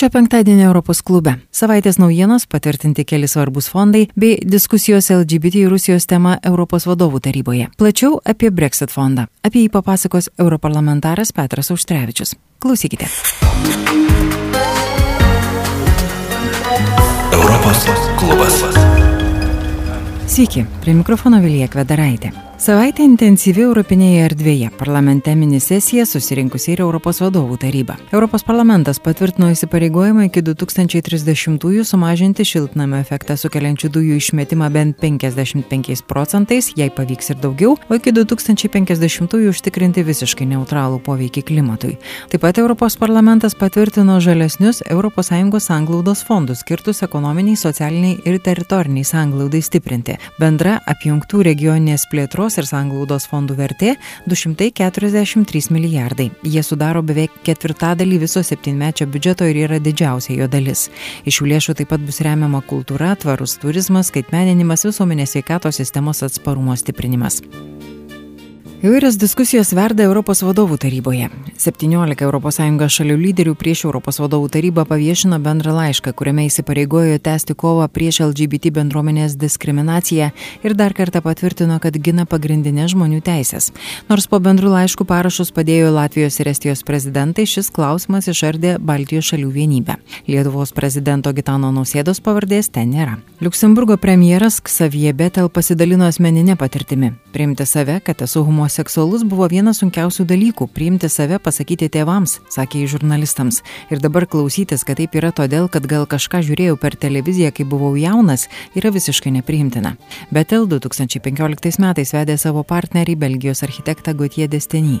Šio penktadienio Europos klube. Savaitės naujienos patvirtinti keli svarbus fondai bei diskusijos LGBT Rusijos tema Europos vadovų taryboje. Plačiau apie Brexit fondą. Apie jį papasakos europarlamentaras Petras Auštrevičius. Klausykite. Europos klubas. Sveiki, prie mikrofono Vilija Kvedaraitė. Savaitė intensyvi Europinėje erdvėje. Parlamente minisesija susirinkusi ir Europos vadovų taryba. Europos parlamentas patvirtino įsipareigojimą iki 2030-ųjų sumažinti šiltnamio efektą sukeliančių dujų išmetimą bent 55 procentais, jei pavyks ir daugiau, o iki 2050-ųjų užtikrinti visiškai neutralų poveikį klimatui. Taip pat Europos parlamentas patvirtino žalesnius ES sanglaudos fondus skirtus ekonominiai, socialiniai ir teritoriniai sanglaudai stiprinti. Bendra apjungtų regioninės plėtros ir sanglaudos fondų vertė 243 milijardai. Jie sudaro beveik ketvirtadalį viso septynmečio biudžeto ir yra didžiausia jo dalis. Iš šių lėšų taip pat bus remiama kultūra, tvarus turizmas, skaitmeninimas, visuomenės sveikatos sistemos atsparumo stiprinimas. Įvairios diskusijos verda Europos vadovų taryboje. 17 ES šalių lyderių prieš Europos vadovų tarybą paviešino bendrą laišką, kuriame įsipareigojo tęsti kovą prieš LGBT bendruomenės diskriminaciją ir dar kartą patvirtino, kad gina pagrindinės žmonių teisės. Nors po bendrų laiškų parašus padėjo Latvijos ir Estijos prezidentai, šis klausimas išardė Baltijos šalių vienybę. Lietuvos prezidento Gitano Nausėdos pavardės ten nėra. Luksemburgo premjeras Xavier Betel pasidalino asmeninę patirtimi. Priimti save, kad esu homoseksualus homoseksualus buvo vienas sunkiausių dalykų - priimti save, pasakyti tėvams, sakė jis žurnalistams. Ir dabar klausytis, kad taip yra todėl, kad gal kažką žiūrėjau per televiziją, kai buvau jaunas, yra visiškai nepriimtina. Betel 2015 metais vedė savo partnerį Belgijos architektą Gotie Destiny.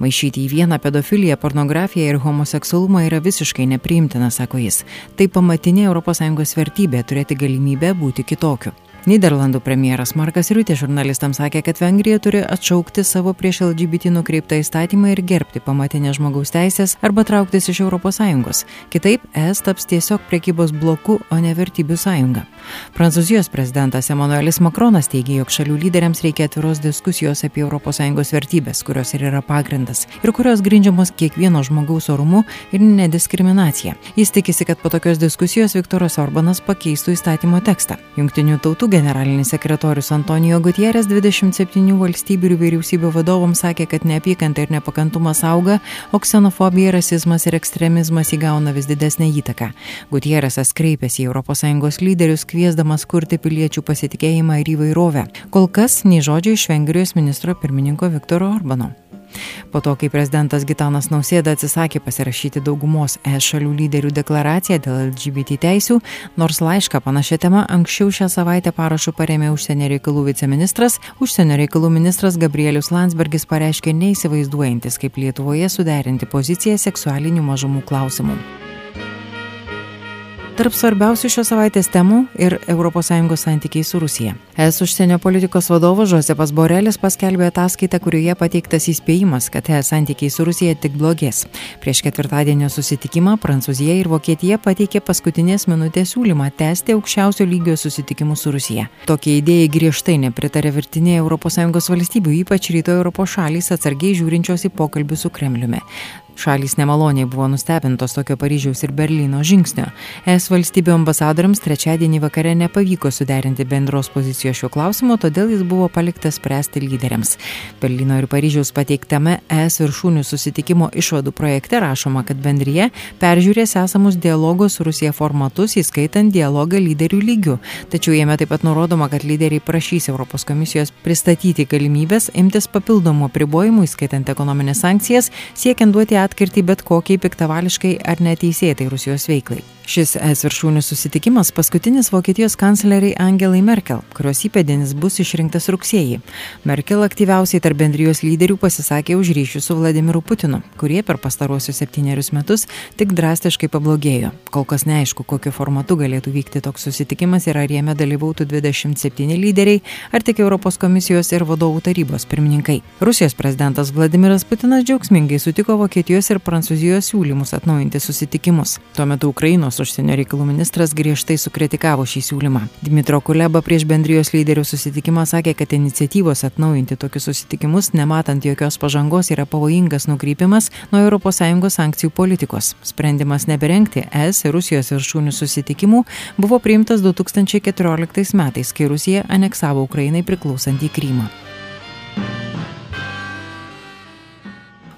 Maišyti į vieną pedofiliją, pornografiją ir homoseksualumą yra visiškai nepriimtina, sako jis. Tai pamatinė ES vertybė - turėti galimybę būti kitokiu. Niderlandų premjeras Markas Riutė žurnalistams sakė, kad Vengrija turi atšaukti savo prieš LGBT nukreiptą įstatymą ir gerbti pamatinę žmogaus teisės arba trauktis iš ES. Kitaip, ES taps tiesiog prekybos bloku, o ne vertybių sąjunga. Prancūzijos prezidentas Emanuelis Makronas teigia, jog šalių lyderiams reikia atviros diskusijos apie ES vertybės, kurios ir yra pagrindas ir kurios grindžiamos kiekvieno žmogaus orumu ir nediskriminacija. Jis tikisi, kad po tokios diskusijos Viktoras Orbanas pakeistų įstatymo tekstą. Junktinių tautų generalinis sekretorius Antonijo Gutierrez 27 valstybių ir vyriausybių vadovams sakė, kad neapykanta ir nepakantumas auga, o ksenofobija, rasizmas ir ekstremizmas įgauna vis didesnę įtaką. Gutierrezas kreipėsi į ES lyderius, kviesdamas kurti piliečių pasitikėjimą ir įvairovę. Kol kas nei žodžio iš Vengrijos ministro pirmininko Viktoro Orbano. Po to, kai prezidentas Gitanas Nausėda atsisakė pasirašyti daugumos ES šalių lyderių deklaraciją dėl LGBT teisių, nors laišką panašią temą anksčiau šią savaitę parašu paremė užsienio reikalų viceministras, užsienio reikalų ministras Gabrielius Landsbergis pareiškė neįsivaizduojantis, kaip Lietuvoje suderinti poziciją seksualinių mažumų klausimų. Tarp svarbiausių šios savaitės temų ir ES santykiai su Rusija. Es užsienio politikos vadovas Josepas Borelis paskelbė ataskaitą, kurioje pateiktas įspėjimas, kad es santykiai su Rusija tik blogės. Prieš ketvirtadienio susitikimą Prancūzija ir Vokietija pateikė paskutinės minutės siūlymą tęsti aukščiausio lygio susitikimus su Rusija. Tokie idėjai griežtai nepritarė virtinė ES valstybių, ypač rytų Europos šalys atsargiai žiūrinčios į pokalbį su Kremliumi. Šalys nemaloniai buvo nustebintos tokio Paryžiaus ir Berlyno žingsnio. Es valstybių ambasadoriams trečiadienį vakare nepavyko suderinti bendros pozicijos šiuo klausimu, todėl jis buvo paliktas spręsti lyderiams. Berlyno ir Paryžiaus pateiktame es viršūnių susitikimo išvadų projekte rašoma, kad bendryje peržiūrės esamus dialogo su Rusija formatus, įskaitant dialogą lyderių lygių. Tačiau jame taip pat nurodoma, kad lyderiai prašys Europos komisijos pristatyti galimybės imtis papildomų apribojimų, įskaitant ekonominės sankcijas, siekiant duoti atkirtį bet kokiai piktavališkai ar neteisėtai Rusijos veiklai. Šis es viršūnių susitikimas paskutinis Vokietijos kancleriai Angelai Merkel, kurios įpėdinis bus išrinktas rugsėjį. Merkel aktyviausiai tarp bendrijos lyderių pasisakė už ryšius su Vladimiru Putinu, kurie per pastaruosius septynerius metus tik drastiškai pablogėjo. Kol kas neaišku, kokiu formatu galėtų vykti toks susitikimas ir ar jame dalyvautų 27 lyderiai, ar tik Europos komisijos ir vadovų tarybos pirmininkai. Rusijos prezidentas Vladimiras Putinas džiaugsmingai sutiko Vokietijos ir Prancūzijos siūlymus atnaujinti susitikimus. Tuo metu Ukrainos užsienio reikalų ministras griežtai sukritikavo šį siūlymą. Dmitro Kuleba prieš bendrijos lyderių susitikimą sakė, kad iniciatyvos atnaujinti tokius susitikimus, nematant jokios pažangos, yra pavojingas nukrypimas nuo ES sankcijų politikos. Sprendimas neberengti ES ir Rusijos viršūnių susitikimų buvo priimtas 2014 metais, kai Rusija aneksavo Ukrainai priklausantį Krymą.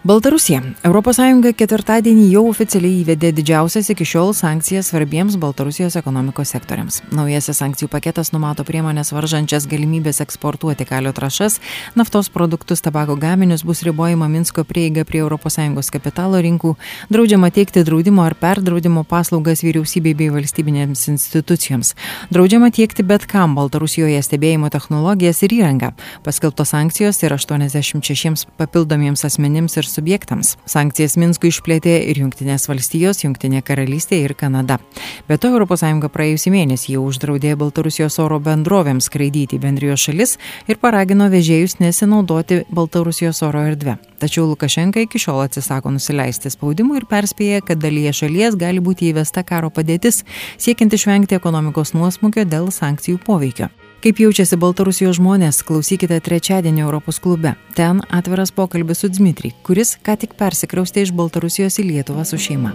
Baltarusija. ES ketvirtadienį jau oficialiai įvedė didžiausias iki šiol sankcijas svarbiems Baltarusijos ekonomikos sektoriams. Naujasis sankcijų paketas numato priemonės varžančias galimybės eksportuoti kalio trašas, naftos produktus, tabako gaminius, bus ribojama Minsko prieiga prie ES kapitalo rinkų, draudžiama teikti draudimo ar perdraudimo paslaugas vyriausybei bei valstybinėms institucijoms, draudžiama tiekti bet kam Baltarusijoje stebėjimo technologijas ir įrangą. Paskelbtos sankcijos ir 86 papildomiems asmenims ir subjektams. Sankcijas Minskui išplėtė ir Junktinės valstijos, Junktinė karalystė ir Kanada. Be to, ES praėjusį mėnesį jau uždraudė Baltarusijos oro bendrovėms skraidyti bendrijos šalis ir paragino vežėjus nesinaudoti Baltarusijos oro erdvę. Tačiau Lukašenka iki šiol atsisako nusileisti spaudimui ir perspėja, kad dalyje šalies gali būti įvesta karo padėtis, siekiant išvengti ekonomikos nuosmukio dėl sankcijų poveikio. Kaip jaučiasi Baltarusijos žmonės, klausykite trečiadienį Europos klube. Ten atviras pokalbis su Dmitrij, kuris ką tik persikraustė iš Baltarusijos į Lietuvą su šeima.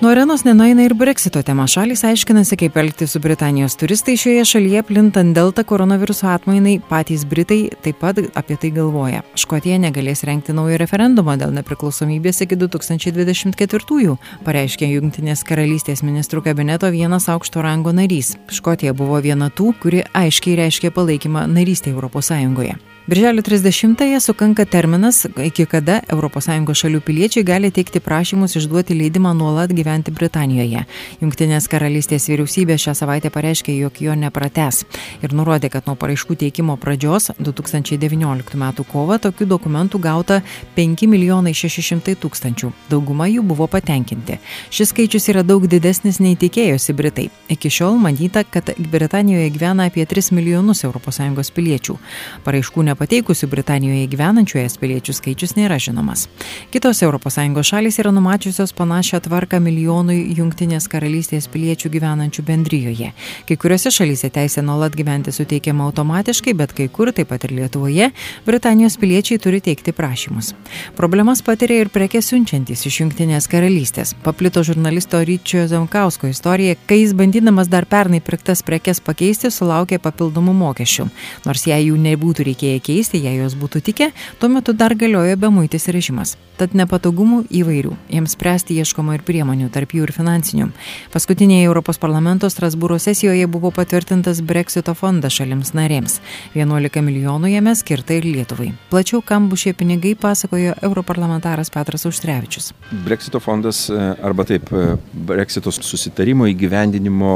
Nuo arenos nenueina ir breksito tema. Šalis aiškinasi, kaip elgtis su Britanijos turistai šioje šalyje plintant delta koronaviruso atmainai. Patys Britai taip pat apie tai galvoja. Škotija negalės renkti naujo referendumo dėl nepriklausomybės iki 2024-ųjų, pareiškė Junktinės karalystės ministrų kabineto vienas aukšto rango narys. Škotija buvo viena tų, kuri aiškiai reiškė palaikymą narystė Europos Sąjungoje. Birželio 30-ąją sukanka terminas, iki kada ES šalių piliečiai gali teikti prašymus išduoti leidimą nuolat gyventi Britanijoje. Junktinės karalystės vyriausybė šią savaitę pareiškė, jog jo neprates ir nurodė, kad nuo paraiškų teikimo pradžios 2019 m. kovo tokių dokumentų gauta 5 milijonai 600 tūkstančių. Dauguma jų buvo patenkinti. Šis skaičius yra daug didesnis nei tikėjosi Britai. Iki šiol manyta, kad Britanijoje gyvena apie 3 milijonus ES piliečių. Paraiškų nepateikusių Britanijoje gyvenančių es piliečių skaičius nėra žinomas. Kitos ES šalys yra numačiusios panašią tvarką milijonui Junktinės karalystės piliečių gyvenančių bendryjoje. Kai kuriuose šalyse teisė nuolat gyventi suteikiama automatiškai, bet kai kur, taip pat ir Lietuvoje, Britanijos piliečiai turi teikti prašymus. Problemas patiria ir prekes siunčiantys iš Junktinės karalystės. Paplito žurnalisto Ryčio Zemkausko istorija, kai jis bandydamas dar pernai pirktas prekes pakeisti, sulaukė papildomų mokesčių. Nors jei jų nebūtų reikėję keisti, jei jos būtų tikę, tuo metu dar galiojo bemuitis režimas. Tad nepatogumų įvairių. Jiems spręsti ieškoma ir priemonių, tarp jų ir finansinių. Paskutinėje Europos parlamento Strasbūro sesijoje buvo patvirtintas Brexito fondas šalims narėms. 11 milijonų jame skirta ir Lietuvai. Plačiau, kam bus šie pinigai, pasakojo europarlamentaras Petras Užtrevičius. Brexito fondas arba taip, Brexito susitarimo įgyvendinimo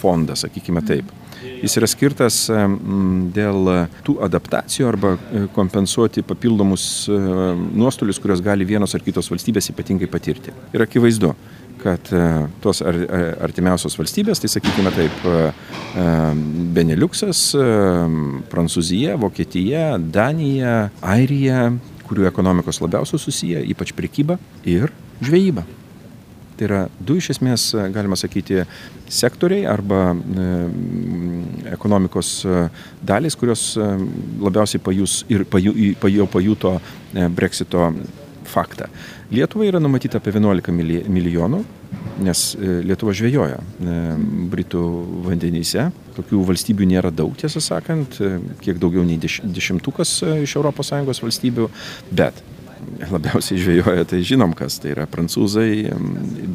fondas, sakykime taip. Jis yra skirtas dėl tų adaptacijų arba e, kompensuoti papildomus e, nuostolius, kurios gali vienos ar kitos valstybės ypatingai patirti. Ir akivaizdu, kad e, tos artimiausios valstybės, tai sakykime taip, Beneliuksas, Prancūzija, Vokietija, Danija, Airija, kurių ekonomikos labiausiai susiję, ypač prekyba ir žvejyba. Tai yra du iš esmės, galima sakyti, sektoriai arba e, ekonomikos e, dalys, kurios e, labiausiai pajus ir paju, paju, pajuto breksito faktą. Lietuvai yra numatyta apie 11 milijonų, nes Lietuva žvejoja Britų vandenyse. Tokių valstybių nėra daug, tiesą sakant, kiek daugiau nei dešimtukas iš ES valstybių, bet labiausiai žvejoja, tai žinom kas, tai yra prancūzai,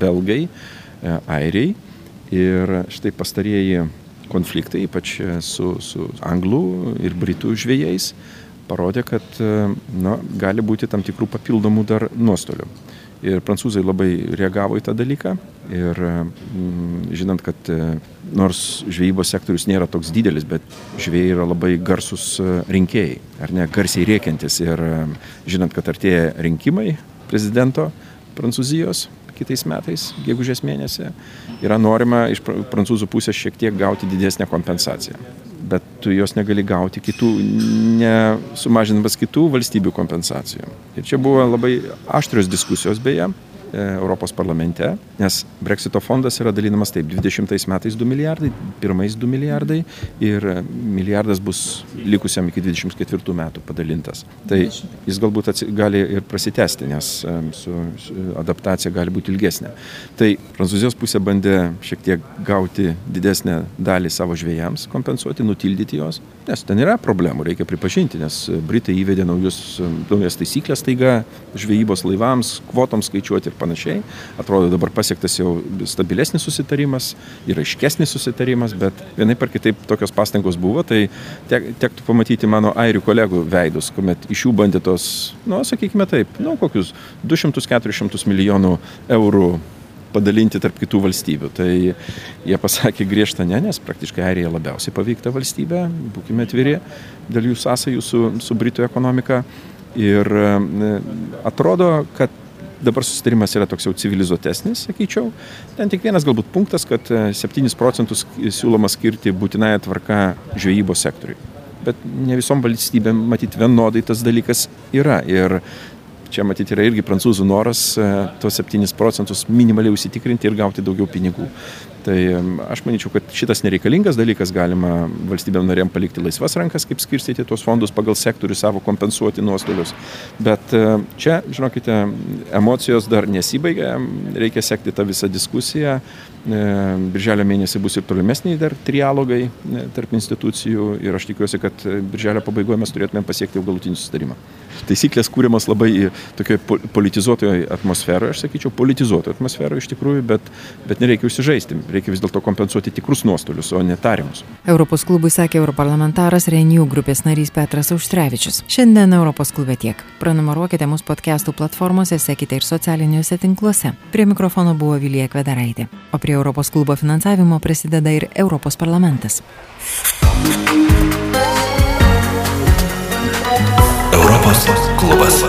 belgai, e, airiai. Ir štai pastarieji konfliktai, ypač su, su anglų ir britų žvėjais, parodė, kad e, na, gali būti tam tikrų papildomų dar nuostolių. Ir prancūzai labai reagavo į tą dalyką. Ir mm, žinant, kad e, nors žvejybos sektorius nėra toks didelis, bet žvėjai yra labai garsus e, rinkėjai, ar ne, garsiai rėkiantis ir žinant, kad artėja rinkimai prezidento Prancūzijos kitais metais, gegužės mėnesį, yra norima iš prancūzų pusės šiek tiek gauti didesnę kompensaciją bet tu jos negali gauti kitų, nesumažinamas kitų valstybių kompensacijų. Ir čia buvo labai aštrios diskusijos beje, Europos parlamente, nes Brexito fondas yra dalinamas taip, 20 metais 2 milijardai, pirmais 2 milijardai ir milijardas bus likusiam iki 24 metų padalintas. Tai jis galbūt atsi, gali ir prasitesti, nes su, su adaptacija gali būti ilgesnė. Tai Prancūzijos pusė bandė šiek tiek gauti didesnę dalį savo žvėjams, kompensuoti, nutildyti juos, nes ten yra problemų, reikia pripažinti, nes Britai įvedė naujus, naujas taisyklės taiga žvejybos laivams, kvotoms skaičiuoti ir panašiai. Atrodo dabar pasiektas jau stabilesnis susitarimas ir aiškesnis susitarimas, bet vienai par kitaip tokios pastangos buvo, tai tek, tektų pamatyti mano airių kolegų veidus, kuomet iš jų bandė tos, nu, sakykime taip, nu, kokius 200-400 milijonų eurų padalinti tarp kitų valstybių. Tai jie pasakė griežtą ne, nes praktiškai Airija labiausiai paveikta valstybė, būkime atviri dėl jų sąsajų su, su Britų ekonomika. Ir e, atrodo, kad dabar susitarimas yra toks jau civilizuotesnis, sakyčiau. Ten tik vienas galbūt punktas, kad 7 e, procentus siūloma skirti būtinąją tvarką žvejybos sektoriui. Bet ne visom valstybėm, matyt, vienodai tas dalykas yra. Ir čia matyti yra irgi prancūzų noras e, tuos 7 procentus minimaliai užsitikrinti ir gauti daugiau pinigų. Tai aš manyčiau, kad šitas nereikalingas dalykas galima valstybėm norėm palikti laisvas rankas, kaip skirstyti tuos fondus pagal sektorių savo kompensuoti nuostolius. Bet e, čia, žinokite, emocijos dar nesibaigia, reikia sekti tą visą diskusiją. E, birželio mėnesį bus ir tolimesniai dar trialogai e, tarp institucijų ir aš tikiuosi, kad birželio pabaigoje mes turėtume pasiekti jau galutinį sustarimą. Taisyklės kūrimas labai tokioje politizuotoje atmosferoje, aš sakyčiau, politizuotoje atmosferoje iš tikrųjų, bet, bet nereikia užsižaisti reikia vis dėlto kompensuoti tikrus nuostolius, o ne tariamus. Europos klubui sakė europarlamentaras Renew grupės narys Petras Auštrevičius. Šiandien Europos klube tiek. Pranumeruokite mūsų podcastų platformose, sekite ir socialiniuose tinkluose. Prie mikrofono buvo Vilija Kvedaraitė. O prie Europos klubo finansavimo prisideda ir Europos parlamentas. Europos klubas.